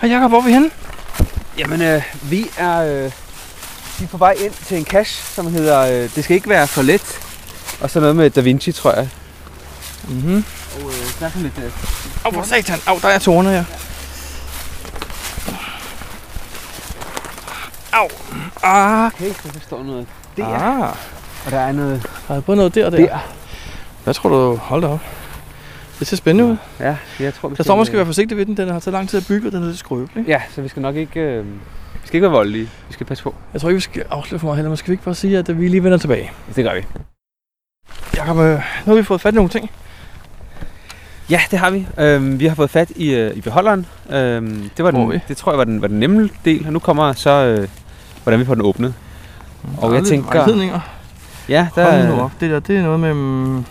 Hej Jacob, hvor er vi henne? Jamen, øh, vi er, øh, vi er på vej ind til en cache, som hedder øh, Det skal ikke være for let. Og så noget med Da Vinci, tror jeg. Mhm. Og øh, der er sådan lidt... Øh, Au, for satan. Au, der er tårne her. Au. Ah. okay, så der står noget der, Ah. og der er noget Der er både noget der og der. der. Hvad tror du? Hold da op. Det ser spændende ud. Ja, jeg tror, vi Der står skal være forsigtig ved den. Den har taget lang tid at bygge, og den er lidt skrøbelig. Ja, så vi skal nok ikke... Øh, vi skal ikke være voldelige. Vi skal passe på. Jeg tror ikke, vi skal afsløre for meget heller. Skal vi ikke bare sige, at vi lige vender tilbage? Det gør vi. Jakob, øh, nu har vi fået fat i nogle ting. Ja, det har vi. Øhm, vi har fået fat i, øh, i beholderen. Øhm, det, var den, det tror jeg var den, var den nemme del, og nu kommer så, øh, hvordan vi får den åbnet. Og Der er jeg tænker- vejledninger. Ja, der, Hold nu op. Det der, det er noget med...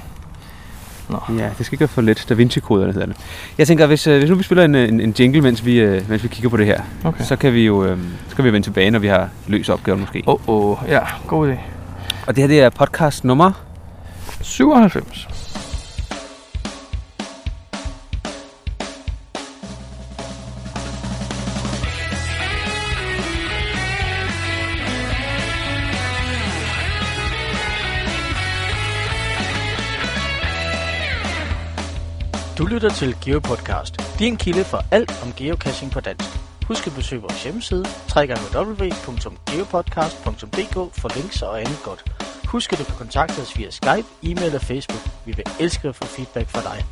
mm, Ja, det skal ikke være for let. Da Vinci-koderne hedder det. Jeg tænker, hvis, øh, hvis nu vi spiller en, en, en jingle, mens vi, øh, mens vi kigger på det her, Okay. så kan vi jo øh, så kan vi vende tilbage, når vi har løst opgaven måske. Åh, oh, oh. ja, god idé. Og det her, det er podcast nummer... 97. lytter til GeoPodcast, din kilde for alt om geocaching på dansk. Husk at besøge vores hjemmeside, www.geopodcast.dk for links og andet godt. Husk at du kan kontakte os via Skype, e-mail og Facebook. Vi vil elske at få feedback fra dig.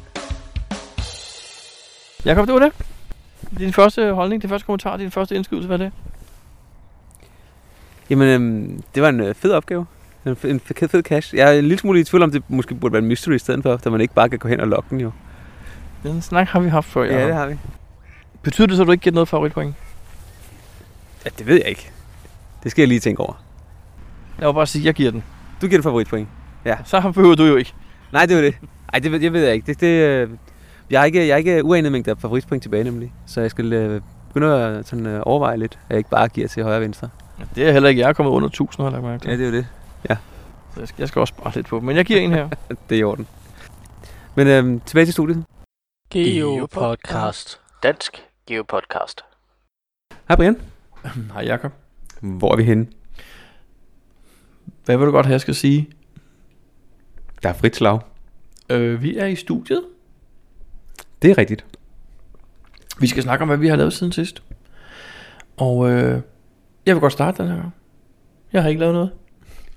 Jakob, det var det. Din første holdning, din første kommentar, din første indskydelse, hvad er det? Jamen, øhm, det var en øh, fed opgave. En, fed- en fed, fed cache. Jeg er en lille smule i tvivl om, det måske burde være en mystery i stedet for, da man ikke bare kan gå hen og logge den jo. Den snak har vi haft før, Jacob. har vi. Betyder det så, at du ikke giver noget favoritpoint? Ja, det ved jeg ikke. Det skal jeg lige tænke over. Jeg vil bare sige, at jeg giver den. Du giver den favoritpoint. Så behøver du jo ikke. Nej, det var det. Nej, det, ved- det ved jeg ikke. Det, det, øh, jeg, er ikke jeg er ikke uanet mængde af favoritpoint tilbage nemlig. Så jeg skal øh, begynde at sådan, øh, overveje lidt, at jeg ikke bare giver til højre og venstre. Det er heller ikke. Jeg er kommet under 1000, har jeg lagt mærke til. Ja, det er jo det. Så jeg skal, jeg skal også spare lidt på. Men jeg giver en her. Det er i orden. Men øh, tilbage til studiet. GeoPodcast. Dansk GeoPodcast. Hej Brian. Hej Jakob. Hvor er vi henne? Hvad vil du godt have, jeg skal sige? Der er frit slag. Øh, vi er i studiet. Det er rigtigt. Vi skal snakke om, hvad vi har lavet siden sidst. Og øh, jeg vil godt starte den her gang. Jeg har ikke lavet noget.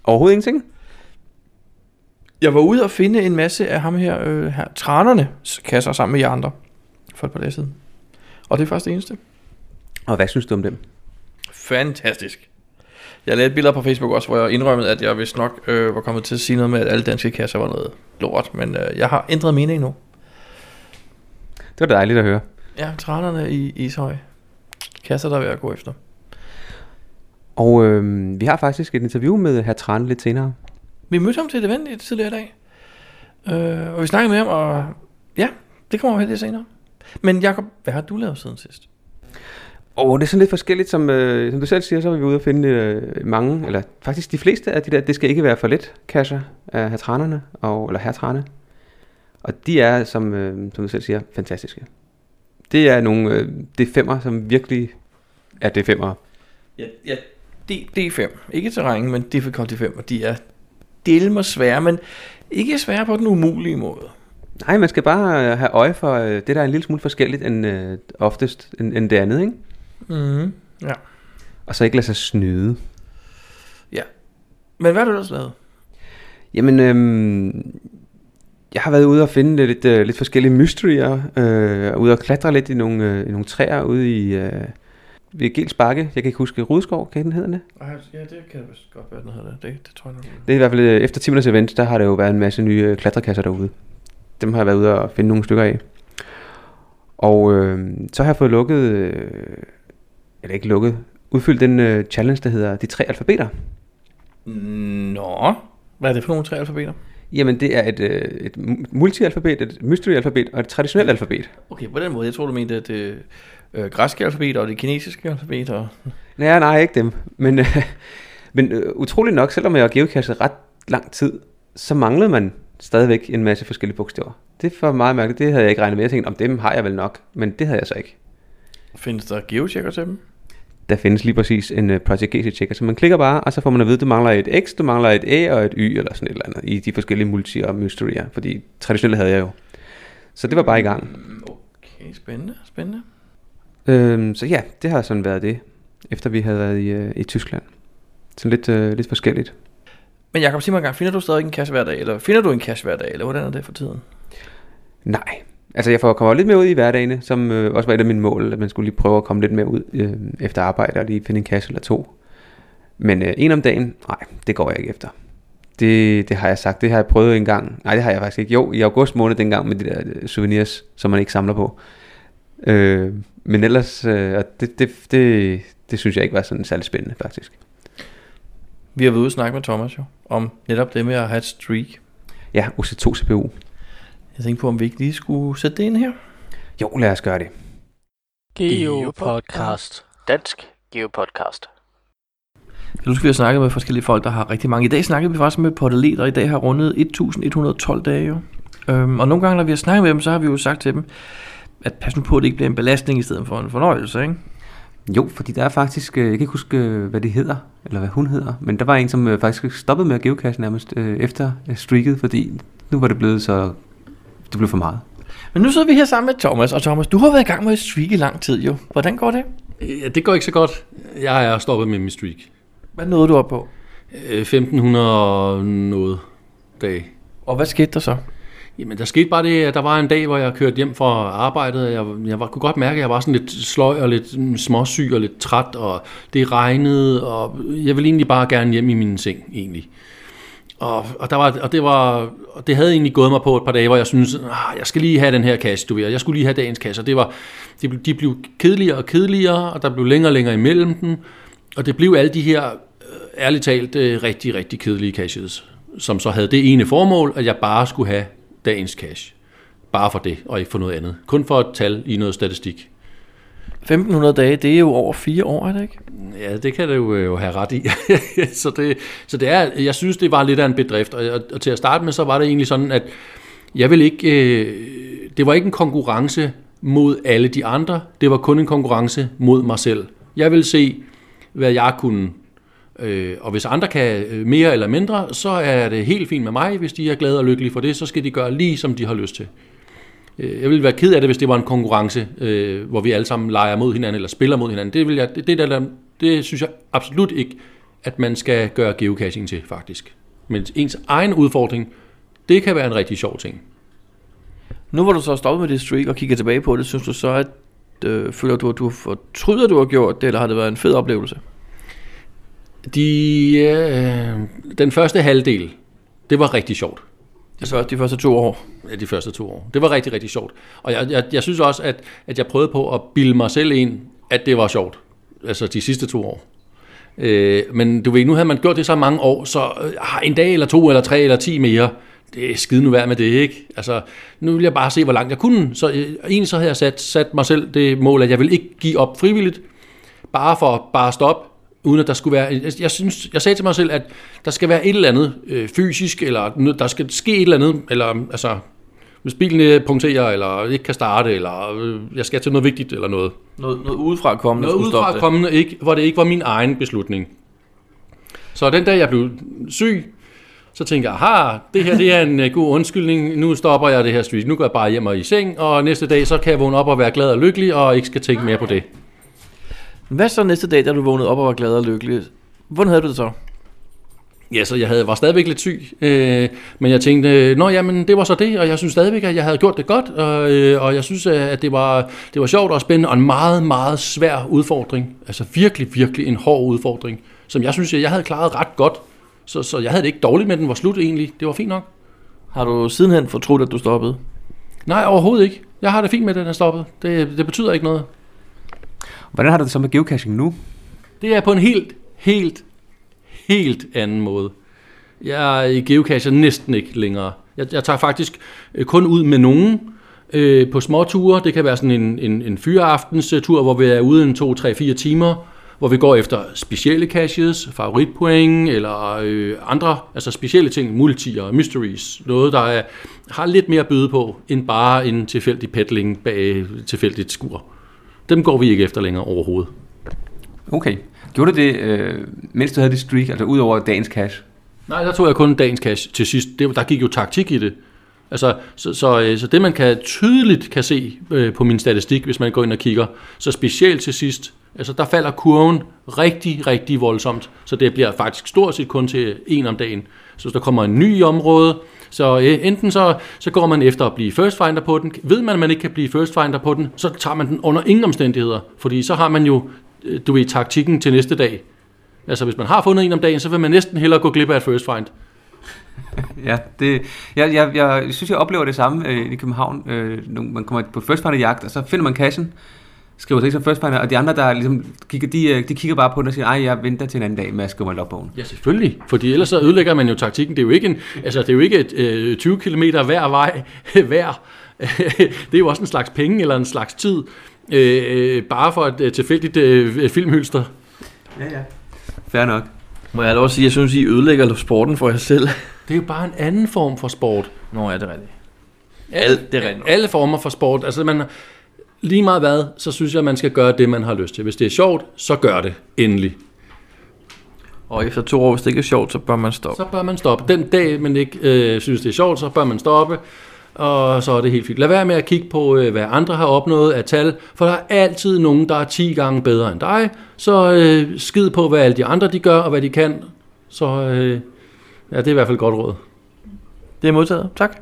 Overhovedet ingenting? Jeg var ude og finde en masse af ham her, øh, her tranerne kasser sammen med jer andre. For et par dage siden. Og det er faktisk det eneste. Og hvad synes du om dem? Fantastisk. Jeg lavede et billede på Facebook også, hvor jeg indrømmede, at jeg vist nok øh, var kommet til at sige noget med, at alle danske kasser var noget lort. Men øh, jeg har ændret mening nu. Det var dejligt at høre. Ja, tranerne i Ishøj. Kasser, der er ved at gå efter. Og øh, vi har faktisk et interview med herr Tran lidt senere. Vi mødte ham til et event i tidligere i dag. Øh, og vi snakkede med ham, og ja, det kommer vi lidt senere. Men Jakob, hvad har du lavet siden sidst? Og det er sådan lidt forskelligt, som, øh, som du selv siger, så er vi ude og finde øh, mange, eller faktisk de fleste af de der, det skal ikke være for let, kasser af hertranerne, og, eller hertrane. Og de er, som, øh, som du selv siger, fantastiske. Det er nogle øh, D5'er, som virkelig er D5'er. Ja, ja D, D5. Ikke terræn, men difficulty 5. Og de er del mig svære, men ikke svære på den umulige måde. Nej, man skal bare øh, have øje for øh, det, der er en lille smule forskelligt end øh, oftest end, end det andet, ikke? Mm, ja. Og så ikke lade sig snyde. ja. Men hvad har du ellers lavet? Jamen, øhm, jeg har været ude og finde lidt, øh, lidt forskellige mysterier, øh, ude og klatre lidt i nogle, øh, i nogle træer ude i øh, ved Gels Bakke. Jeg kan ikke huske Rudskov, kan den hedder det? Ja, det kan vist godt være, den hedder det. Det, det tror jeg nok. Det er i hvert fald øh, efter 10 minutters event, der har der jo været en masse nye øh, klatrekasser derude. Dem har jeg været ude og finde nogle stykker af. Og øh, så har jeg fået lukket, øh, eller ikke lukket, udfyldt den øh, challenge, der hedder de tre alfabeter. Nå, hvad er det for nogle tre alfabeter? Jamen, det er et, øh, et multialfabet, et mystery-alfabet og et traditionelt alfabet. Okay, på den måde. Jeg tror, du mente det øh, græske alfabet og det kinesiske alfabet. Og... Nej, nej, ikke dem. Men, øh, men øh, utroligt nok, selvom jeg har geocachet ret lang tid, så manglede man stadigvæk en masse forskellige bogstaver. Det var meget mærkeligt. Det havde jeg ikke regnet med. Jeg tænkte, om dem har jeg vel nok. Men det havde jeg så ikke. Findes der geochecker til dem? Der findes lige præcis en uh, Project GC checker, så man klikker bare, og så får man at vide, at du mangler et X, du mangler et A og et Y, eller sådan et eller andet, i de forskellige multi og mysterier, fordi traditionelt havde jeg jo. Så det var bare i gang. Okay, spændende, spændende. Øhm, så ja, det har sådan været det, efter vi havde været i, uh, i Tyskland. Så lidt, uh, lidt forskelligt. Men Jacob, sig mig engang, finder du stadig en cash hver dag, eller finder du en cash hver dag, eller hvordan er det for tiden? Nej, altså jeg får komme lidt mere ud i hverdagene, som øh, også var et af mine mål, at man skulle lige prøve at komme lidt mere ud øh, efter arbejde og lige finde en kasse eller to. Men øh, en om dagen, nej, det går jeg ikke efter. Det, det har jeg sagt, det har jeg prøvet en gang. Nej, det har jeg faktisk ikke. Jo, i august måned dengang med de der øh, souvenirs, som man ikke samler på. Øh, men ellers, øh, det, det, det, det synes jeg ikke var sådan særlig spændende faktisk. Vi har været ude og snakke med Thomas jo, om netop det med at have et streak. Ja, OC2 CPU. Jeg tænkte på, om vi ikke lige skulle sætte det ind her. Jo, lad os gøre det. Geopodcast. Dansk Geopodcast. Jeg husker, vi har snakket med forskellige folk, der har rigtig mange. I dag snakkede vi faktisk med Portalet, der i dag har rundet 1112 dage jo. Øhm, og nogle gange, når vi har snakket med dem, så har vi jo sagt til dem, at pas nu på, at det ikke bliver en belastning i stedet for en fornøjelse, ikke? Jo, fordi der er faktisk, øh, jeg kan ikke huske, øh, hvad det hedder, eller hvad hun hedder, men der var en, som øh, faktisk stoppede med at geocache nærmest øh, efter streaket, fordi nu var det blevet så, det blev for meget. Men nu sidder vi her sammen med Thomas, og Thomas, du har været i gang med at streak i lang tid jo. Hvordan går det? Ja, det går ikke så godt. Jeg er stoppet med min streak. Hvad nåede du op på? Øh, 1500 noget dage. Og hvad skete der så? Jamen, der skete bare det, at der var en dag, hvor jeg kørte hjem fra arbejdet, og jeg, jeg var, kunne godt mærke, at jeg var sådan lidt sløj og lidt småsyg og lidt træt, og det regnede, og jeg ville egentlig bare gerne hjem i min seng, egentlig. Og, og, der var, og, det var, og det havde egentlig gået mig på et par dage, hvor jeg synes, ah, jeg skal lige have den her kasse, du ved, jeg skulle lige have dagens kasse, og det var, de, blev- de blev kedeligere og kedeligere, og der blev længere og længere imellem dem, og det blev alle de her, øh, ærligt talt, øh, rigtig, rigtig kedelige cashes, som så havde det ene formål, at jeg bare skulle have dagens cash. Bare for det, og ikke for noget andet. Kun for et tal i noget statistik. 1500 dage, det er jo over fire år, er det ikke? Ja, det kan det jo, øh, jo have ret i. så, det, så det er, jeg synes, det var lidt af en bedrift. Og, og, og til at starte med, så var det egentlig sådan, at jeg vil ikke, øh, det var ikke en konkurrence mod alle de andre. Det var kun en konkurrence mod mig selv. Jeg vil se, hvad jeg kunne. Øh, og hvis andre kan øh, mere eller mindre, så er det helt fint med mig. Hvis de er glade og lykkelige for det, så skal de gøre lige, som de har lyst til. Øh, Jeg ville være ked af det, hvis det var en konkurrence, øh, hvor vi alle sammen leger mod hinanden eller spiller mod hinanden. Det, vil jeg, det, det, der, det synes jeg absolut ikke, at man skal gøre geocaching til, faktisk. Men ens egen udfordring, det kan være en rigtig sjov ting. Nu hvor du så stoppet med det streak og kigger tilbage på det, synes du så, at øh, føler du, at du fortryder, at du har gjort det, eller har det været en fed oplevelse? De, øh, den første halvdel, det var rigtig sjovt. De første, de første to år. Ja, de første to år. Det var rigtig, rigtig sjovt. Og jeg, jeg, jeg synes også, at, at jeg prøvede på at bilde mig selv ind, at det var sjovt. Altså de sidste to år. Øh, men du ved, nu havde man gjort det så mange år, så øh, ah, en dag eller to eller tre eller ti mere, det er skide nu værd med det, ikke? Altså, nu vil jeg bare se, hvor langt jeg kunne. Så øh, egentlig så havde jeg sat, sat mig selv det mål, at jeg vil ikke give op frivilligt, bare for bare stoppe, uden at der skulle være... Jeg, jeg, synes, jeg sagde til mig selv, at der skal være et eller andet øh, fysisk, eller der skal ske et eller andet, eller altså, hvis bilen øh, punkterer, eller ikke kan starte, eller øh, jeg skal til noget vigtigt, eller noget. Noget, noget udefra kommende Noget udefra kommende, ikke, hvor det ikke var min egen beslutning. Så den dag, jeg blev syg, så tænkte jeg, aha, det her det er en øh, god undskyldning, nu stopper jeg det her streak, nu går jeg bare hjem og i seng, og næste dag, så kan jeg vågne op og være glad og lykkelig, og ikke skal tænke mere på det. Hvad så næste dag, da du vågnede op og var glad og lykkelig? Hvordan havde du det så? Ja, så jeg havde, var stadigvæk lidt syg, øh, men jeg tænkte, nå jamen, det var så det, og jeg synes stadigvæk, at jeg havde gjort det godt, og, øh, og jeg synes, at det var, det var sjovt og spændende, og en meget, meget svær udfordring. Altså virkelig, virkelig en hård udfordring, som jeg synes, at jeg havde klaret ret godt. Så, så jeg havde det ikke dårligt med, den var slut egentlig. Det var fint nok. Har du sidenhen fortrudt, at du stoppede? Nej, overhovedet ikke. Jeg har det fint med, at den er stoppet. Det, det betyder ikke noget. Hvordan har du det så med geocaching nu? Det er på en helt, helt, helt anden måde. Jeg er geocacher næsten ikke længere. Jeg, jeg tager faktisk øh, kun ud med nogen øh, på små ture. Det kan være sådan en, en, en fyreaftens tur, hvor vi er ude en 2, 3, 4 timer, hvor vi går efter specielle caches, favoritpoint eller øh, andre, altså specielle ting, multier, mysteries, noget der er, har lidt mere at byde på, end bare en tilfældig peddling bag tilfældigt skur dem går vi ikke efter længere overhovedet. Okay. Gjorde du det, øh, mens du havde det streak, altså ud over dagens cash? Nej, der tog jeg kun dagens cash til sidst. Det, der gik jo taktik i det. Altså, så, så, øh, så det man kan tydeligt kan se øh, på min statistik, hvis man går ind og kigger, så specielt til sidst, altså der falder kurven rigtig, rigtig voldsomt, så det bliver faktisk stort set kun til en om dagen. Så hvis der kommer en ny område, så øh, enten så, så går man efter at blive first finder på den. Ved man, at man ikke kan blive first finder på den, så tager man den under ingen omstændigheder. Fordi så har man jo, øh, du ved, taktikken til næste dag. Altså hvis man har fundet en om dagen, så vil man næsten hellere gå glip af et first find. Ja, det, jeg, jeg, jeg synes, jeg oplever det samme øh, i København. Øh, når man kommer på first finder jagt, og så finder man cashen, skriver sig ikke som first finder, og de andre, der ligesom kigger, de, øh, de kigger bare på den og siger, ej, jeg venter til en anden dag med at skrive mig logbogen. Ja, selvfølgelig. Fordi ellers så ødelægger man jo taktikken. Det er jo ikke, en, altså, det er jo ikke et, øh, 20 km hver vej hver. det er jo også en slags penge eller en slags tid. Øh, bare for et øh, tilfældigt øh, filmhylster. Ja, ja. Fair nok. Må jeg lov at sige, jeg synes, I ødelægger sporten for jer selv. Det er jo bare en anden form for sport. Nå, ja, det er rigtigt. Alt, det er rigtigt. Alle former for sport. Altså, man, lige meget hvad, så synes jeg, man skal gøre det, man har lyst til. Hvis det er sjovt, så gør det endelig. Og efter to år, hvis det ikke er sjovt, så bør man stoppe. Så bør man stoppe. Den dag, man ikke øh, synes, det er sjovt, så bør man stoppe. Og så er det helt fint. Lad være med at kigge på, øh, hvad andre har opnået af tal, for der er altid nogen, der er 10 gange bedre end dig. Så øh, skid på, hvad alle de andre de gør, og hvad de kan. Så øh, ja, det er i hvert fald et godt råd. Det er modtaget. Tak.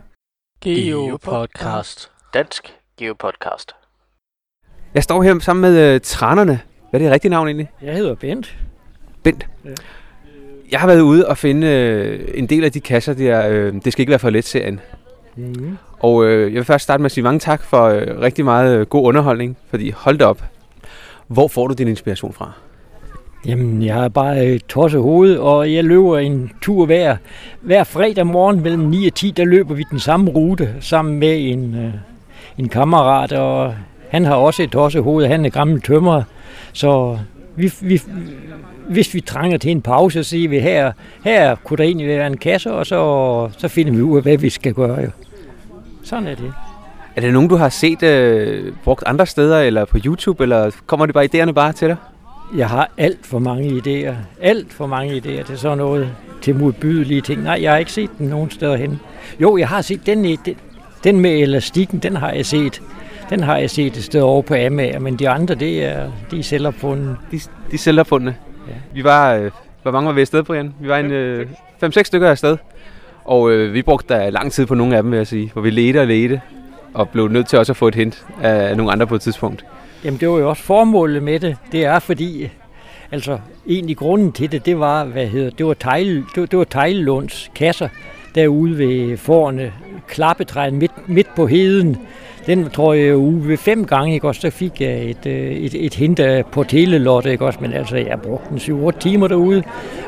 Geopodcast. Dansk Geopodcast. Jeg står her sammen med øh, trænerne. Hvad er det rigtige navn egentlig? Jeg hedder Bent. Bent. Jeg har været ude og finde øh, en del af de kasser der, øh, det skal ikke være for let serien. Mm. Og øh, jeg vil først starte med at sige mange tak for øh, rigtig meget øh, god underholdning, fordi hold da op. Hvor får du din inspiration fra? Jamen, jeg har bare et tosset hoved, og jeg løber en tur hver, hver fredag morgen mellem 9 og 10, der løber vi den samme rute sammen med en, øh, en kammerat, og han har også et tosset hoved, han er gammel tømrer, så vi, vi, hvis vi trænger til en pause, så siger vi, her, her kunne der egentlig være en kasse, og så, så finder vi ud af, hvad vi skal gøre. Jo. Sådan er det. Er det nogen, du har set øh, brugt andre steder, eller på YouTube, eller kommer det bare idéerne bare til dig? Jeg har alt for mange idéer. Alt for mange idéer til sådan noget til modbydelige ting. Nej, jeg har ikke set den nogen steder hen. Jo, jeg har set den, den, den med elastikken, den har jeg set. Den har jeg set et sted over på Amager, men de andre, det er, de er selvopfundet. De, de selvopfundne. Ja. Vi var, øh, hvor mange var vi afsted, Brian? Vi var en øh, 5-6 stykker afsted. Og øh, vi brugte da lang tid på nogle af dem, vil jeg sige. Hvor vi ledte og ledte, og blev nødt til også at få et hint af nogle andre på et tidspunkt. Jamen, det var jo også formålet med det. Det er fordi, altså, egentlig grunden til det, det var, hvad hedder, det var, Tejl, det var, det var Tejlelunds kasser derude ved forne, klappetræet midt, midt på heden. Den tror jeg øh, uge ved fem gange, ikke også, så fik jeg et, øh, et, et hint af på telelotte, ikke også, men altså, jeg brugte den 7-8 timer derude.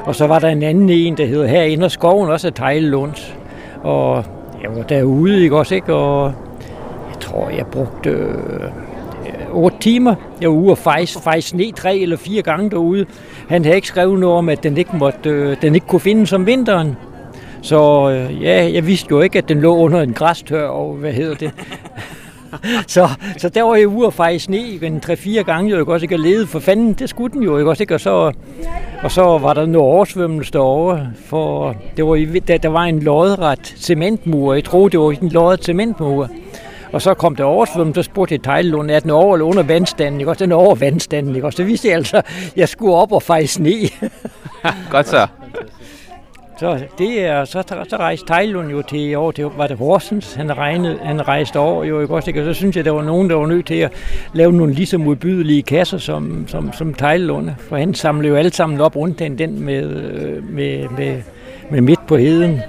Og så var der en anden en, der hedder herinde og skoven, også af Tejlelunds. Og jeg var derude, ikke også, ikke, og jeg tror, jeg brugte øh, 8 timer. Jeg var ude og fejse, fejse sne tre eller fire gange derude. Han havde ikke skrevet noget om, at den ikke, måtte, øh, den ikke kunne finde som vinteren. Så øh, ja, jeg vidste jo ikke, at den lå under en græstør, og hvad hedder det? så, så der var jeg ude og feje sne en 3-4 gange, jo ikke også ikke at lede, for fanden, det skulle den jo ikke også ikke, og så, og så var der noget oversvømmelse derovre, for det var, der, der var en lodret cementmur, jeg troede, det var en lodret cementmur, og så kom der oversvømmelse, så spurgte jeg Tejlund, er den over eller under vandstanden, ikke også? Den er over vandstanden, ikke også? Så vidste jeg altså, at jeg skulle op og fejre sne. Godt så. Så det er, så, så rejste Tejlund jo til over til, var det Horsens, han, regnede, han rejste over jo, ikke også, ikke? Og så synes jeg, der var nogen, der var nødt til at lave nogle lige så modbydelige kasser som, som, som Tejlund, for han samlede jo alle sammen op rundt den, den med, øh, med, med, med midt på heden.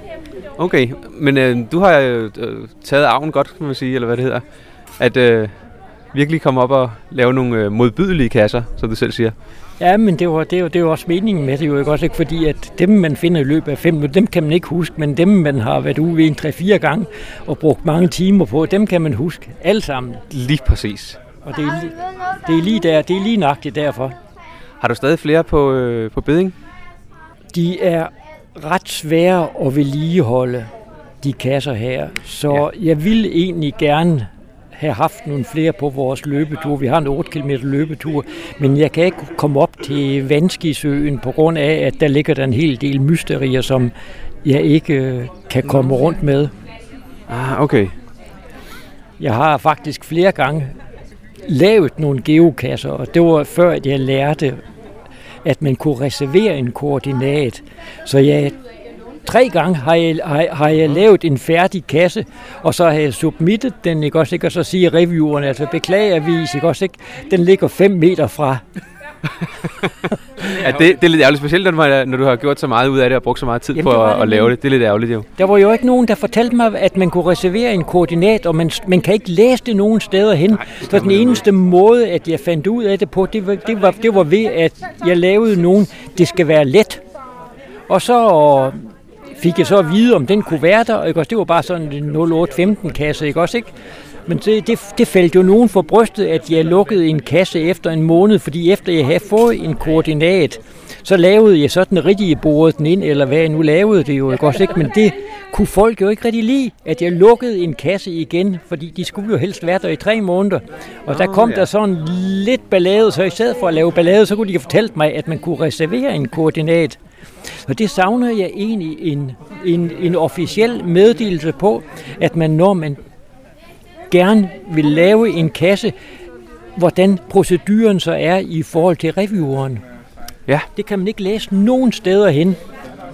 Okay, men øh, du har jo øh, taget arven godt, kan man sige, eller hvad det hedder. At øh, virkelig komme op og lave nogle øh, modbydelige kasser, som du selv siger. Ja, men det var, det var, det var også meningen med det jo, ikke også, ikke? fordi at dem, man finder i løbet af fem minutter, dem kan man ikke huske, men dem, man har været ude ved en 3-4 gange og brugt mange timer på, dem kan man huske alle sammen. Lige præcis. Og det er, det er lige der, det er lige nøjagtigt derfor. Har du stadig flere på, øh, på beding? De er ret svære at vedligeholde, de kasser her. Så ja. jeg vil egentlig gerne have haft nogle flere på vores løbetur. Vi har en 8 km løbetur, men jeg kan ikke komme op til Vanskisøen på grund af, at der ligger der en hel del mysterier, som jeg ikke øh, kan komme rundt med. Ah, okay. Jeg har faktisk flere gange lavet nogle geokasser, og det var før, at jeg lærte, at man kunne reservere en koordinat. Så jeg tre gange har jeg, har, har jeg lavet en færdig kasse, og så har jeg submittet den, ikke også, ikke? og så siger reviewerne, altså beklagervis, ikke også, ikke? den ligger 5 meter fra. Ja, det, det er lidt ærgerligt, specielt når du, har, når du har gjort så meget ud af det og brugt så meget tid Jamen, på at, at lave det. Det er lidt ærgerligt jo. Der var jo ikke nogen, der fortalte mig, at man kunne reservere en koordinat, og man, man kan ikke læse det nogen steder hen. Så den eneste måde, at jeg fandt ud af det på, det var, det var, det var ved, at jeg lavede nogen, det skal være let. Og så fik jeg så at vide, om den kunne være der, ikke? også? det var bare sådan en 0815-kasse, ikke også, ikke? Men det, det, det faldt jo nogen for brystet, at jeg lukkede en kasse efter en måned, fordi efter jeg havde fået en koordinat, så lavede jeg sådan rigtig bordet den ind, eller hvad jeg nu lavede det jo, ikke også, ikke? Men det kunne folk jo ikke rigtig lide, at jeg lukkede en kasse igen, fordi de skulle jo helst være der i tre måneder. Og der kom der sådan lidt ballade, så i stedet for at lave ballade, så kunne de have fortalt mig, at man kunne reservere en koordinat. Og det savner jeg egentlig en, en, en officiel meddelelse på, at man når man gerne vil lave en kasse, hvordan proceduren så er i forhold til revieweren. Ja. Det kan man ikke læse nogen steder hen.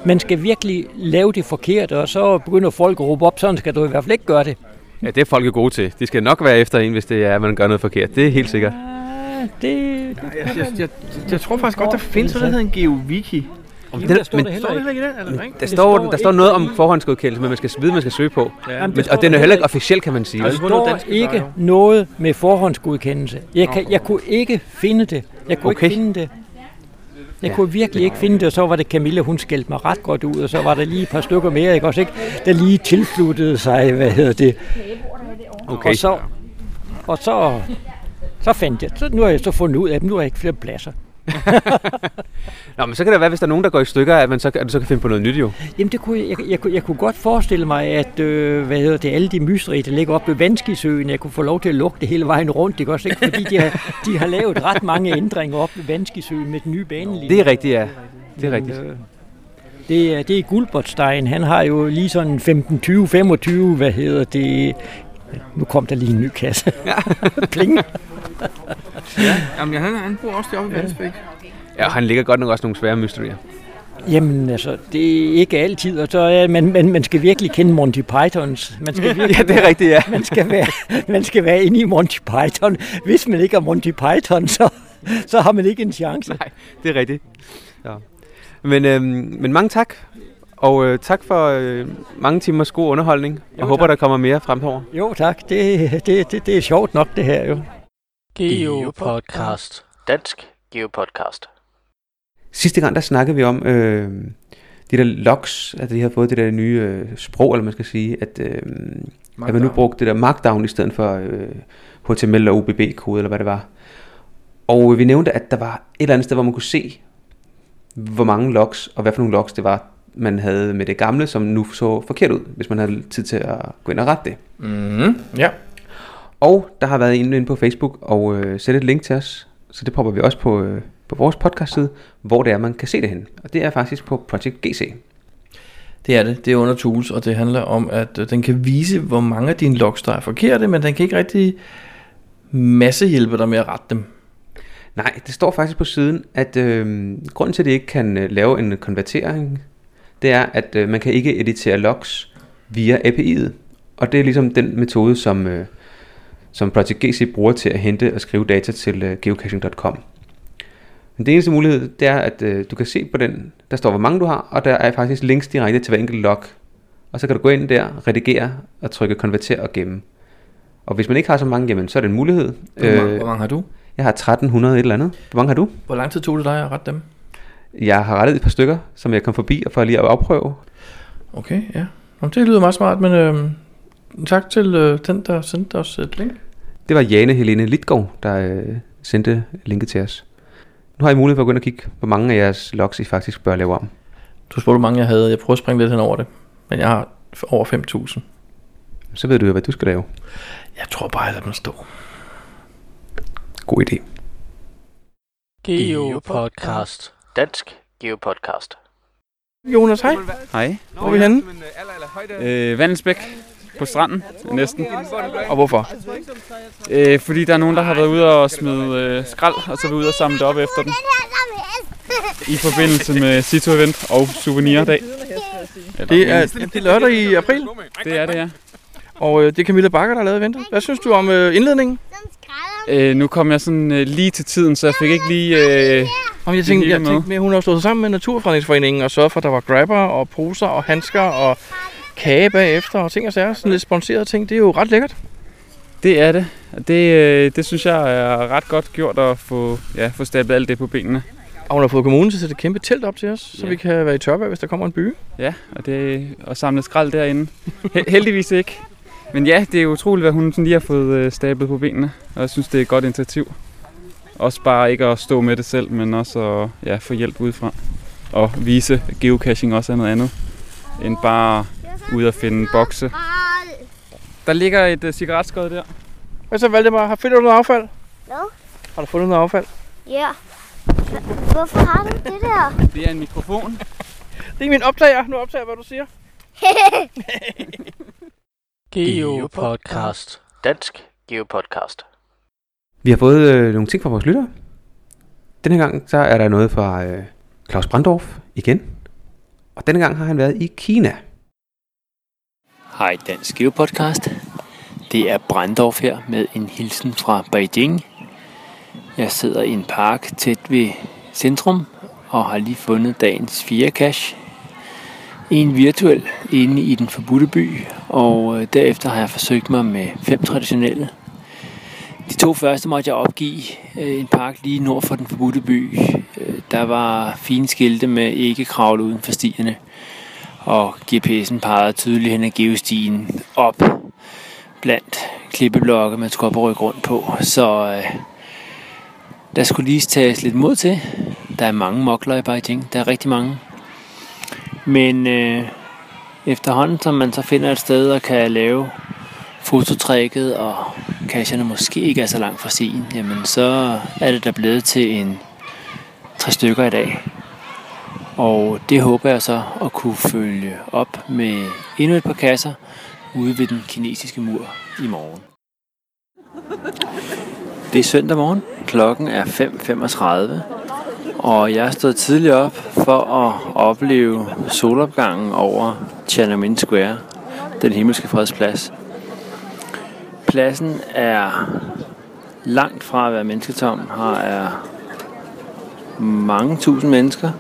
Man skal virkelig lave det forkert, og så begynder folk at råbe op, sådan skal du i hvert fald ikke gøre det. Ja, det er folk jo gode til. De skal nok være efter en, hvis det er, at man gør noget forkert. Det er helt sikkert. Ah, Det, det Jeg, jeg, jeg, jeg tror faktisk godt, der findes noget, der hedder en GeoWiki. Jamen, den- der står men- der Står det heller ikke? Er det? Der Det står, står der står noget om forhåndsgodkendelse, men man skal vide, man skal søge på. Ja. Jamen, Men, og den er der heller ikke officiel, kan man sige. Der står dansk, der ikke er noget med forhåndsgodkendelse. Jeg, kan, jeg kunne ikke finde det. Jeg kunne Okay. ikke finde det. Jeg Ja. kunne virkelig ikke finde det, og så var det Camilla, hun skældte mig ret godt ud, og så var der lige et par stykker mere, ikke også ikke? Der lige tilsluttede sig, hvad hedder det. Okay. Og så, og så, så fandt jeg, så nu har jeg så fundet ud af, at nu har jeg ikke flere pladser. Nå, men så kan det være, hvis der er nogen, der går i stykker, at man så, at du så kan finde på noget nyt jo. Jamen, det kunne, jeg, jeg, jeg, kunne- jeg kunne godt forestille mig, at øh, hvad hedder det, alle de mysterier, der ligger oppe ved Vanskisøen, jeg kunne få lov til at lukke det hele vejen rundt, ikke også? Ikke? Fordi de har, de har lavet ret mange ændringer op ved Vanskisøen med den nye banelinje. Det er rigtigt, ja. Det er rigtigt. Øh, Det er, det er Gulbertstein. Han har jo lige sådan 15, 20, 25, hvad hedder det... Nu kom der lige en ny kasse. Pling. Jamen, han, han bor også deroppe i Vandsbæk. Ja, og han ligger godt nok også nogle svære mysterier. Jamen altså, det er ikke altid, og så er man, man, man skal virkelig kende Monty Pythons. Man skal virkelig Ja, det er rigtigt, ja. man skal være, man skal være inde i Monty Python. Hvis man ikke er Monty Python, så, så har man ikke en chance. Nej, det er rigtigt. Ja. Men, øhm, men mange tak. Og øh, tak for øh, mange timers god underholdning. Jeg Jo, håber, tak. der kommer mere fremover. Jo tak, det, det, det, det er sjovt nok det her jo. Geopodcast. Dansk Geopodcast. Sidste gang, der snakkede vi om øh, de der logs, at de har fået det der nye øh, sprog, eller man skal sige, at, øh, at man nu brugte det der markdown i stedet for øh, HTML og UBB-kode, eller hvad det var. Og vi nævnte, at der var et eller andet sted, hvor man kunne se, hvor mange logs, og hvad for nogle logs det var, man havde med det gamle, som nu så forkert ud, hvis man havde tid til at gå ind og rette det. Mm, ja. Og der har været en inde på Facebook og øh, sætte et link til os, så det popper vi også på, øh, på vores podcast side, hvor det er, man kan se det hen. Og det er faktisk på Project GC. Det er det. Det er under Tools, og det handler om, at øh, den kan vise, hvor mange af dine logs, der er forkerte, men den kan ikke rigtig masse hjælpe dig med at rette dem. Nej, det står faktisk på siden, at øh, grunden til, at det ikke kan øh, lave en konvertering, det er, at øh, man kan ikke editere logs via API'et. Og det er ligesom den metode, som, øh, som Project GC bruger til at hente og skrive data til øh, geocaching.com. Men det eneste mulighed, det er, at øh, du kan se på den, der står, hvor mange du har, og der er faktisk links direkte til hver enkelt log. Og så kan du gå ind der, redigere og trykke konverter og gemme. Og hvis man ikke har så mange, jamen, så er det en mulighed. Hvor, mange, Øh, hvor mange har du? jeg har 1300 et eller andet. Hvor mange har du? Hvor lang tid tog det dig at rette dem? Jeg har rettet et par stykker, som jeg kom forbi og for lige at afprøve. Okay, ja. Jamen, det lyder meget smart, men øh, tak til øh, den, der sendte os et link. Det var Jane Helene Litgaard, der øh, sendte linket til os. Nu har I mulighed for at gå ind og kigge, hvor mange af jeres logs I faktisk bør lave om. Du spurgte, hvor mange jeg havde. Jeg prøver at springe lidt hen over det. Men jeg har over 5.000. Så ved du jo, hvad du skal lave. Jeg tror bare, jeg lader den stå. God idé. Geopodcast. Dansk Geopodcast. Jonas, hej. Hej. Hvor er vi henne? Øh, Vandelsbæk på stranden, næsten. Og hvorfor? Øh, fordi der er nogen, der har været ude og smide øh, skrald, og så er vi ude og samle det op efter den. I forbindelse med Cito Event og Souvenirdag. Det er, det er lørdag i april, det er det, ja. og øh, det er Camilla Bakker, der har lavet eventet. Hvad synes du om øh, indledningen? Øh, nu kom jeg sådan øh, lige til tiden, så jeg fik ikke lige... Øh, Om jeg tænkte, jeg tænkte mere, hun har stået sammen med Naturfredningsforeningen og sørget for, at der var grabber og poser og handsker og kage bagefter og ting og sager. Sådan lidt sponsorerede ting. Det er jo ret lækkert. det er det. Og Det, øh, det synes jeg er ret godt gjort at få, ja, få stablet alt det på benene. Og hun har fået kommunen til at sætte et kæmpe telt op til os, så Ja. vi kan være i tørvejr, hvis der kommer en by. Ja, og, det, og samle skrald derinde. He- heldigvis ikke. Men ja, det er utroligt, hvad hun sådan lige har fået øh, stablet på benene. Og jeg synes, det er et godt initiativ. Også bare ikke at stå med det selv, men også at ja, få hjælp udefra. Og vise at geocaching også er noget andet, end bare ud at finde bokse. Der ligger et uh, cigaretskod der. Hvad så, Valdemar? Har fundet du noget affald? Hvad? Har du fundet noget affald? Ja. Hvorfor har du det der? Det er en mikrofon. Det er min optager. Nu optager jeg, hvad du siger. Geopodcast. Dansk Geopodcast. Vi har fået øh, nogle ting fra vores lyttere. Denne gang så er der noget fra øh, Claus Brandorf igen. Og denne gang har han været i Kina. Hej Dansk Geopodcast. Det er Brandorf her med en hilsen fra Beijing. Jeg sidder i en park tæt ved centrum og har lige fundet dagens 4 cash. En virtuel inde i den forbudte by, og øh, derefter har jeg forsøgt mig med fem traditionelle. De to første måtte jeg opgive øh, en park lige nord for den forbudte by. Øh, der var fine skilte med ikke kravle uden for stierne og GPS'en pegede tydeligt hen ad geostien op blandt klippeblokke, man skulle op og rykke rundt på. Så øh, der skulle lige tages lidt mod til. Der er mange mokler i Beijing. Der er rigtig mange. Men øh, efterhånden, som man så finder et sted og kan lave fototrækket, og cacherne måske ikke er så langt fra scenen, jamen så er det der blevet til en tre stykker i dag. Og det håber jeg så at kunne følge op med endnu et par kasser ude ved den kinesiske mur i morgen. Det er søndag morgen. Klokken er 5.35. Og jeg er stået tidligt op for at opleve solopgangen over Tiananmen Square, den himmelske fredsplads. Pladsen er langt fra at være mennesketom. Her er mange tusind mennesker.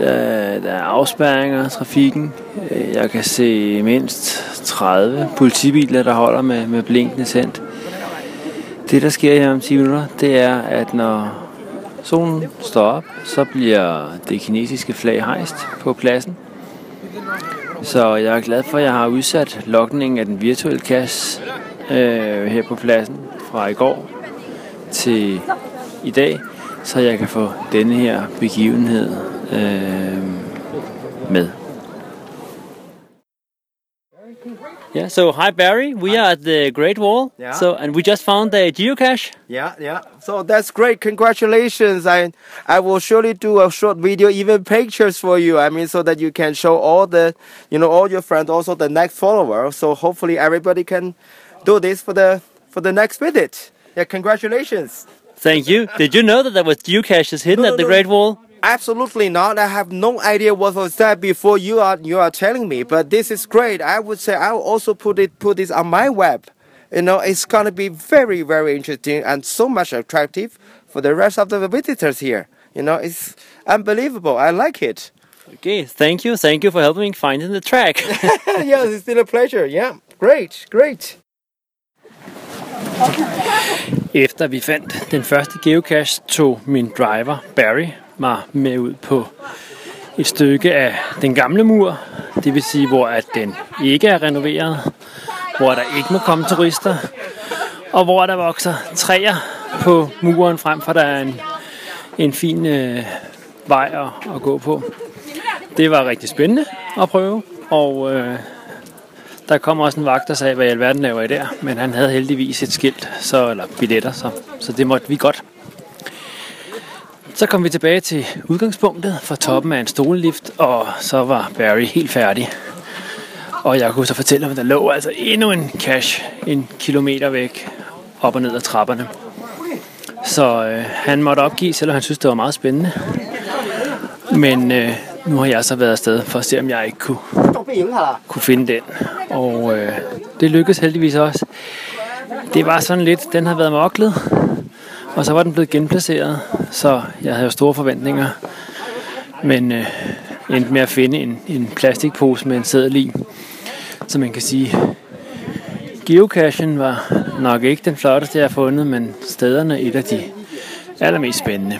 Der, der er afspærringer af trafikken. Øh, jeg kan se mindst 30 politibiler, der holder med, med blinkende tændt. Det, der sker her om 10 minutter, det er, at når solen står op, så bliver det kinesiske flag hejst på pladsen. Så jeg er glad for, at jeg har udsat lokningen af den virtuelle kasse øh, her på pladsen fra i går til i dag, så jeg kan få denne her begivenhed øh, med. Yeah, so hi Barry, we are at the Great Wall. Yeah. So and we just found a geocache. Yeah, yeah. So that's great. Congratulations. I I will surely do a short video, even pictures for you. I mean, so that you can show all the, you know, all your friends, also the next follower. So hopefully everybody can do this for the for the next visit. Yeah, congratulations. Thank you. Did you know that there was geocaches hidden No, at the no. Great Wall? Absolutely not. I have no idea what was that before you are you are telling me. But this is great. I would say I will also put it put this on my web. You know, it's gonna be very very interesting and so much attractive for the rest of the visitors here. You know, it's unbelievable. I like it. Okay, thank you. Thank you for helping me find the track. yes, it's still a pleasure. Yeah, great, great. Efter vi fandt den første geocache, tog min driver, Barry, mig med ud på et stykke af den gamle mur. Det vil sige, hvor at den ikke er renoveret, hvor der ikke må komme turister, og hvor der vokser træer på muren, frem for der er en, en fin øh, vej at, at gå på. Det var rigtig spændende at prøve, og øh, der kom også en vagt, der sagde, hvad i alverden laver I der? Men han havde heldigvis et skilt, så, eller billetter, så, så det måtte vi godt. Så kom vi tilbage til udgangspunktet for toppen af en stolelift, og så var Barry helt færdig. Og jeg kunne så fortælle at der lå altså endnu en cash en kilometer væk op og ned ad trapperne. Så øh, han måtte opgive, selvom han synes, det var meget spændende. Men øh, nu har jeg så været afsted for at se, om jeg ikke kunne, kunne finde den. Og øh, det lykkedes heldigvis også. Det var sådan lidt, den har været moklet, og så var den blevet genplaceret, så jeg havde jo store forventninger. Men øh, endte med at finde en, en plastikpose med en seddel i. Så man kan sige, geocachen var nok ikke den flotteste, jeg har fundet, men stederne et af de allermest spændende.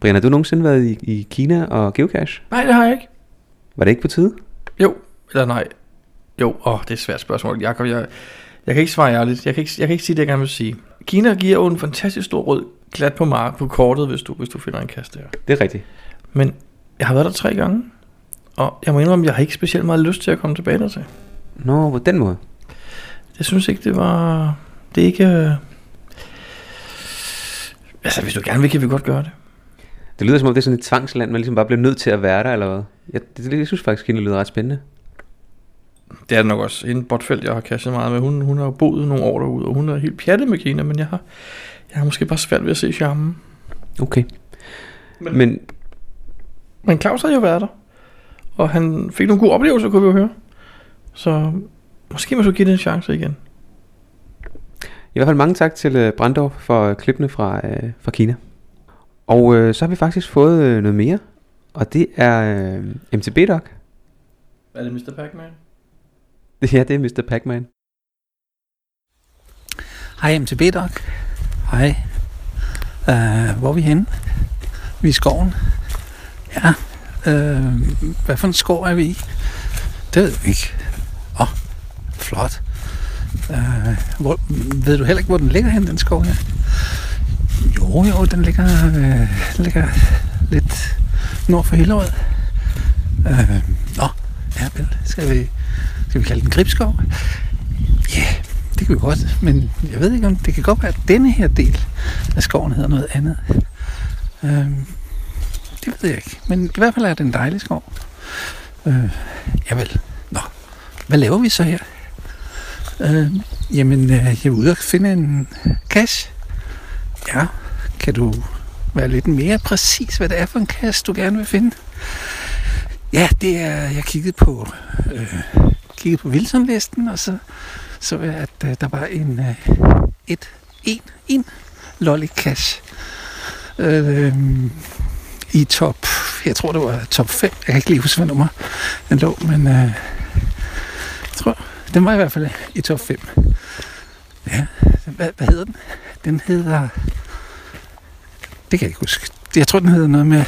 Brian, har du nogensinde været i, i Kina og geocache? Nej, det har jeg ikke. Var det ikke på tide? Jo, eller nej. Jo, åh, det er et svært spørgsmål. Jakob, jeg, jeg kan ikke svare ærligt. Jeg kan ikke, jeg kan ikke sige det, jeg gerne vil sige. Kina giver jo en fantastisk stor rød glat på mark på kortet, hvis du, hvis du finder en kasse der. Det er rigtigt. Men jeg har været der tre gange, og jeg må indrømme, jeg har ikke specielt meget lyst til at komme tilbage dertil. Nå, på den måde. Jeg synes ikke, det var... Det er ikke... øh, Altså, hvis du gerne vil, kan vi godt gøre det. Det lyder som om, det er sådan et tvangsland, man ligesom bare bliver nødt til at være der, eller hvad? Jeg, det, det, jeg synes faktisk, det lyder ret spændende. Det er det nok også. En Botfeldt, jeg har cashet meget med, hun, hun har boet nogle år derude, og hun er helt pjattet med Kina, men jeg har, jeg har måske bare svært ved at se charmen. Okay. Men- Men Men Claus har jo været der, og han fik nogle gode oplevelser, kunne vi jo høre. Så måske man skulle give det en chance igen. i hvert fald mange tak til øh, Brandorf for øh, klippene fra, øh, fra Kina. Og øh, så har vi faktisk fået øh, noget mere, og det er øh, MTB Doc. Er det Mr. Pac-Man? Ja, det er Mr. Pac-Man. Hej MTB Doc. Hej. Uh, hvor er vi henne? Vi er i skoven. Ja. Uh, hvad for en skov er vi i? Det ved vi ikke. Åh, oh, flot. Uh, hvor, ved du heller ikke, hvor den ligger hen, den skov her? Jo, jo, den ligger, uh, ligger lidt nord for Hillerød. Øh, nå, ja, vel. Skal vi, skal vi kalde den Gribskov? Ja, yeah, det kan vi godt, men jeg ved ikke om det kan godt være, at denne her del af skoven hedder noget andet. Øhm, det ved jeg ikke, men i hvert fald er det en dejlig skov. Øh, javel. Nå, hvad laver vi så her? Øh, jamen, øh, jeg er ude og finde en cash. Ja, kan du være lidt mere præcis, hvad det er for en kasse, du gerne vil finde? Ja, det er, jeg kiggede på, øh, kiggede på Wilson-listen, og så så jeg, at øh, der var en, øh, et, en, en lolly cash øh, i top, jeg tror det var top 5, jeg kan ikke lige huske, hvad nummer den lå, men øh, jeg tror, den var i hvert fald i top 5. Ja, hvad, hvad hedder den? Den hedder, det kan jeg ikke huske, jeg tror den hedder noget med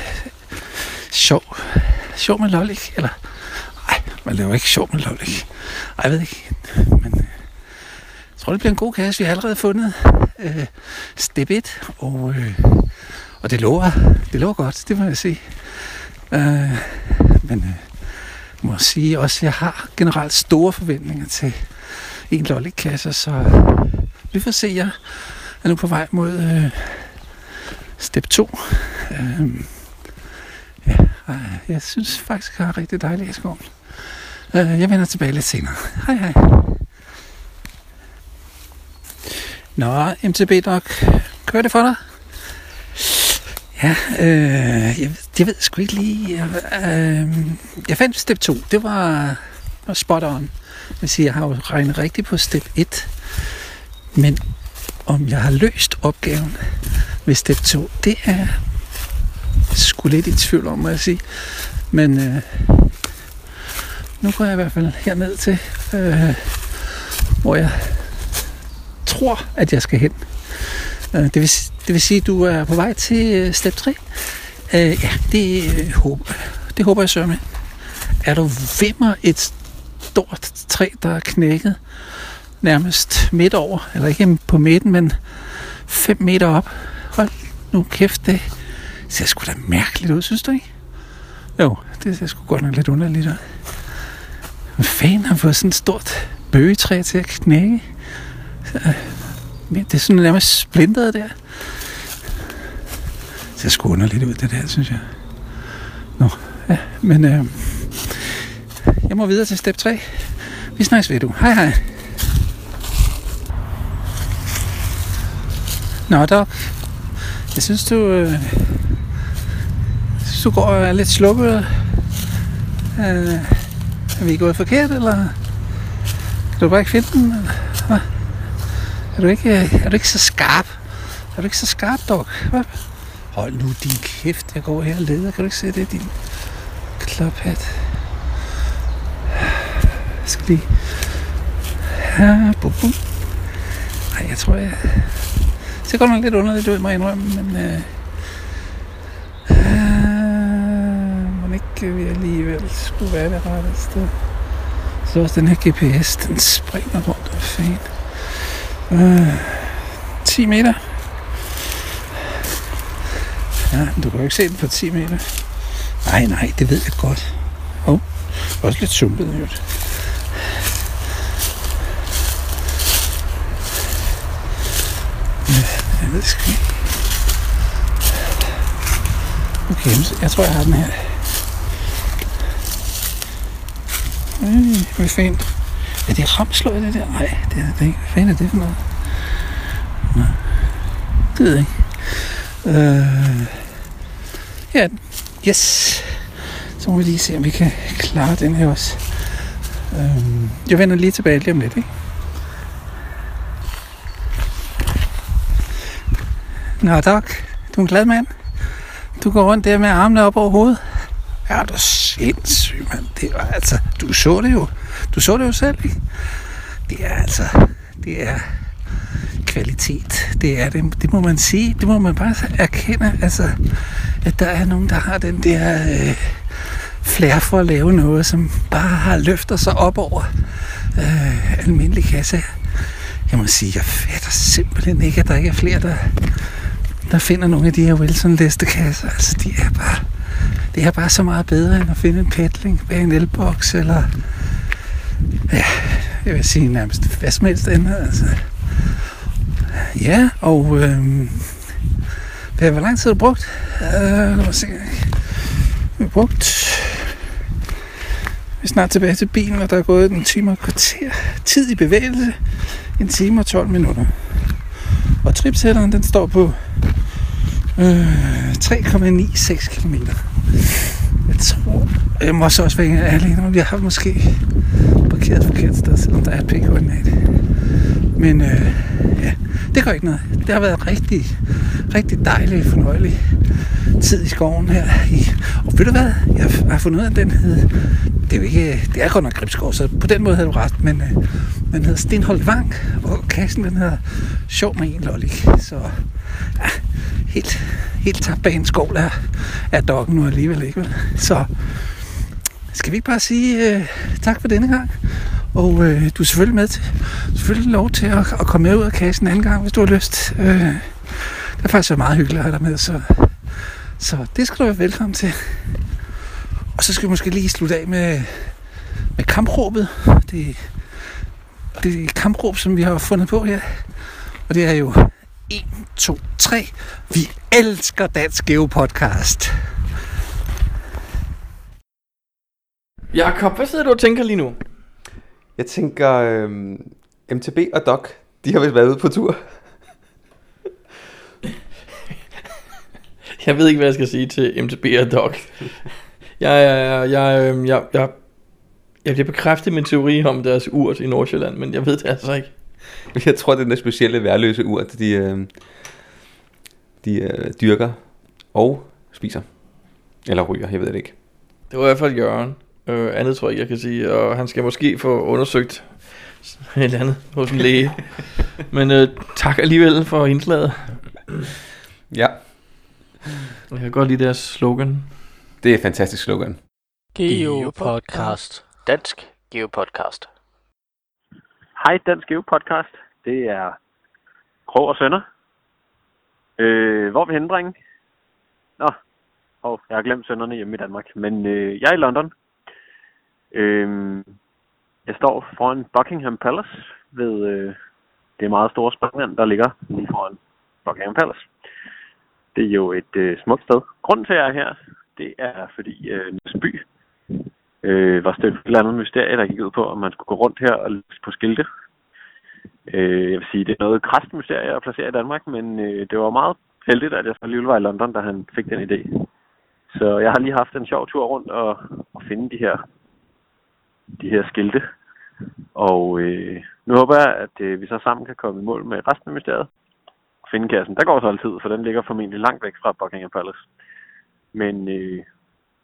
sjov, sjov med lolly, eller, nej, man laver ikke sjov med lolly. Ej, jeg ved ikke, men øh, jeg tror, det bliver en god kasse. Vi har allerede fundet øh, step 1, og, øh, og det lover, det lover godt, det må jeg sige. Øh, men øh, jeg må sige også, at jeg har generelt store forventninger til en lollykasse, så øh, vi får se. Jeg er nu på vej mod øh, step 2. Øh, ja, Øh, jeg synes faktisk, jeg har rigtig dejligt i skoven. Jeg vender tilbage lidt senere. Hej hej. Nå, MTB Doc, kører det for dig? Ja, øh, jeg, det ved sgu ikke lige. Jeg, øh, jeg fandt step 2. Det var, var spot on. Jeg vil sige, jeg har jo regnet rigtigt på step 1. Men om jeg har løst opgaven ved step 2, det er sgu lidt i tvivl om, må jeg sige. Men øh, nu går jeg i hvert fald herned til, øh, hvor jeg tror, at jeg skal hen. Øh, det, vil, det vil sige, at du er på vej til øh, step 3? Øh, ja, det, øh, håber, det håber jeg sørger med. Er du vimmer et stort træ, der er knækket nærmest midt over, eller ikke på midten, men 5 meter op. Hold nu kæft, det ser sgu da mærkeligt ud, synes du ikke? Jo, det ser sgu godt nok lidt underligt ud. Hvad fanden har fået sådan et stort bøgetræ til at knække? Så, det er sådan nærmest splintret der. Det ser sgu underligt ud, det der, synes jeg. Nå, ja, men øh, jeg må videre til step 3. Vi snakkes ved, du. Hej, hej. Nå, Doc. Jeg synes, du... Øh, så du går og er lidt slukket. Øh, er vi gået forkert, eller? Kan du bare ikke finde den? Eller? Er du ikke, øh, er du ikke så skarp? Er du ikke så skarp, dog? Hvad? Hold nu din kæft, jeg går her og leder. Kan du ikke se det, din klophat? Jeg skal lige... Ja, bum, bum. Nej, jeg tror, jeg... Det ser godt nok lidt underligt ud, må jeg indrømme, men... Øh, øh, må ikke vi alligevel skulle være det rette sted. Så også den her GPS, den springer rundt og fint. Øh, 10 meter. Ja, du kan jo ikke se den på 10 meter. Nej, nej, det ved jeg godt. Åh, oh, også lidt sumpet, jo. Jeg ved sgu ikke. Okay, jeg tror, jeg har den her. Mm, øh, hvor fint. Er det ramsløg, det der? Nej, det er det ikke. Hvad fanden er det for noget? Nå. Det ved jeg ikke. Øh, ja, yes. Så må vi lige se, om vi kan klare den her også. Øh, jeg vender lige tilbage lige om lidt, ikke? Nå, Doc, du er en glad mand. Du går rundt der med armene op over hovedet. Ja, du er sindssyg, mand. Det var altså, du så det jo. Du så det jo selv, ikke? Det er altså, det er kvalitet. Det er det, det må man sige. Det må man bare erkende, altså, at der er nogen, der har den der øh, flere for at lave noget, som bare har løfter sig op over øh, almindelig kasse. Jeg må sige, jeg fatter simpelthen ikke, at der ikke er flere, der, der finder nogle af de her wilson kasser. Altså, de er bare, det er bare så meget bedre, end at finde en petling bag en elboks, eller ja, jeg vil sige nærmest hvad som helst andet. Altså. Ja, og øh, hvad, hvor lang tid har du brugt? Øh, lad mig se. Vi har brugt vi er snart tilbage til bilen, og der er gået en time og kvarter. Tid i bevægelse, en time og 12 minutter. Og tripsætteren, den står på øh, 3,96 km. Jeg tror, jeg må så også være alene om, jeg har måske parkeret forkert sted, selvom der er et p-koordinat. Men øh, ja, det gør ikke noget. Det har været rigtig, rigtig dejlig, fornøjelig tid i skoven her. I, og ved du hvad? Jeg har fundet ud af, at den hed... Det er jo ikke... Det er godt nok Gribskov, så på den måde havde du ret. Men øh, den hedder Stenholdt Vang, og kassen den hedder Sjov med en lollik. Så ja, helt, helt tabt bag en skål er, af dokken nu alligevel ikke. Vel? Så skal vi ikke bare sige øh, tak for denne gang? Og øh, du er selvfølgelig med til, selvfølgelig lov til at, at komme med ud af kassen en anden gang, hvis du har lyst. Øh, det er faktisk meget hyggeligt at have dig med, så, så det skal du være velkommen til. Og så skal vi måske lige slutte af med, med kampråbet. Det, det er kampråb, som vi har fundet på her. Og det er jo 1, 2, 3. Vi elsker Dansk Geo Podcast. Jakob, hvad sidder du og tænker lige nu? Jeg tænker, øh, MTB og Doc, de har vist været ude på tur. Jeg ved ikke, hvad jeg skal sige til MTB og Doc. Jeg, jeg, jeg, jeg, jeg, jeg, jeg bliver bekræftet min teori om deres urt i Nordsjælland, men jeg ved det altså ikke. Jeg tror, det er den specielle værløse urt, de, øh, de øh, dyrker og spiser. Eller ryger, jeg ved det ikke. Det var i hvert fald Jørgen. Øh, andet tror jeg ikke, jeg kan sige. Og han skal måske få undersøgt et eller andet hos en læge. Men øh, tak alligevel for indslaget. Ja. Jeg kan godt lide deres slogan. Det er et fantastisk slogan. Geo Podcast. Dansk Geo Podcast. Hej, Dansk Geo Podcast. Det er Krog og Sønder. Øh, hvor er vi henne, drenge? Nå, oh, jeg har glemt sønderne hjemme i Danmark. Men øh, jeg er i London. Øh, Jeg står foran Buckingham Palace ved øh, det meget store springvand, der ligger lige foran Buckingham Palace. Det er jo et øh, smukt sted. Grunden til, at jeg er her, det er fordi øh, By øh, var det et eller andet mysterie, der gik ud på, at man skulle gå rundt her og læse på skilte. Øh, jeg vil sige, det er noget krast mysterie at placere i Danmark, men øh, det var meget heldigt, at jeg så alligevel var i London, da han fik den idé. Så jeg har lige haft en sjov tur rundt og, og finde de her, de her skilte. Og øh, nu håber jeg, at øh, vi så sammen kan komme i mål med resten af mysteriet. Og finde kassen. Der går så altid, for den ligger formentlig langt væk fra Buckingham Palace. Men øh,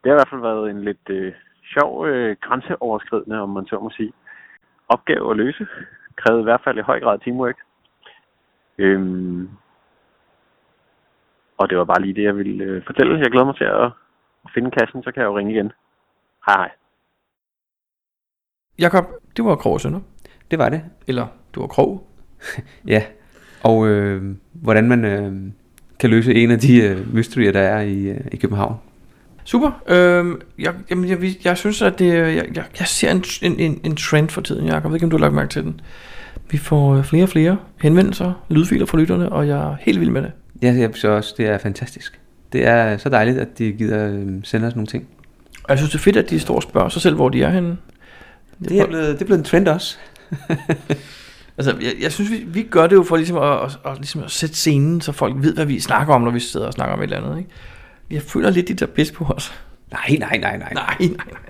det har i hvert fald været en lidt øh, sjov, øh, grænseoverskridende, om man så må sige, opgave at løse. Krævede i hvert fald i høj grad teamwork. Øhm, og det var bare lige det, jeg ville øh, fortælle. Jeg glæder mig til at, at finde kassen, så kan jeg jo ringe igen. Hej hej. Jakob, det var Krog Sønder. Det var det. Eller du var Krog. Ja, og øh, hvordan man øh, kan løse en af de øh, mysterier, der er i, øh, i København. Super. Øhm, jeg, jamen, jeg, jeg synes, at det, jeg, jeg, jeg ser en, en, en, en trend for tiden, Jacob. Jeg ved ikke, om du har lagt mærke til den. Vi får øh, flere og flere henvendelser, lydfiler fra lytterne, og jeg er helt vild med det. Ja, jeg synes også, det er fantastisk. Det er så dejligt, at de gider øh, sende os nogle ting. Og jeg synes, det er fedt, at de står og spørger sig selv, hvor de er henne. Det er blevet, det er blevet en trend også. Altså, jeg, jeg synes, vi, vi gør det jo for ligesom at, at, at, ligesom at sætte scenen, så folk ved, hvad vi snakker om, når vi sidder og snakker om et eller andet. Ikke? Jeg føler lidt, de der pis på os. Nej, nej, nej, nej. Nej, nej, nej.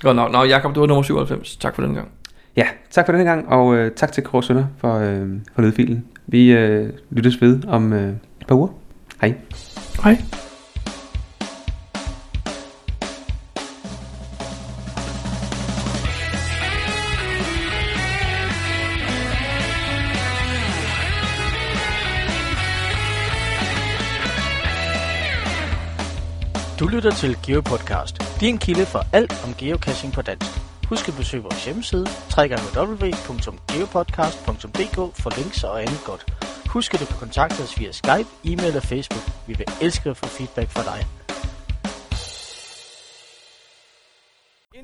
Godt, nå, nå, Jacob, du var nummer 97. Tak for den gang. Ja, tak for denne gang, og øh, tak til Kåre Sønder for, øh, for lydfilen. Vi øh, lyttes ved om øh, et par uger. Hej. Hej. Du lytter til GeoPodcast, din kilde for alt om geocaching på dansk. Husk at besøge vores hjemmeside, www.geopodcast.dk for links og andet godt. Husk at du kan kontakte os via Skype, e-mail og Facebook. Vi vil elske at få feedback fra dig.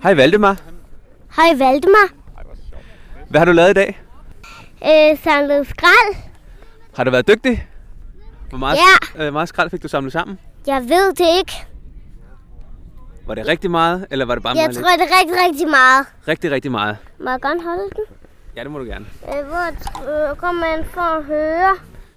Hej Valdemar. Hej Valdemar. Hvad har du lavet i dag? Øh, samlet skrald. Har du været dygtig? Hvor meget, Ja. øh, meget skrald fik du samlet sammen? Jeg ved det ikke. Var det rigtig meget, eller var det bare Jeg meget tror, det er rigtig, rigtig meget. lidt? Rigtig, rigtig meget. Må jeg godt holde den? Ja, det må du gerne. Øh, hvor øh, kommer man for at høre?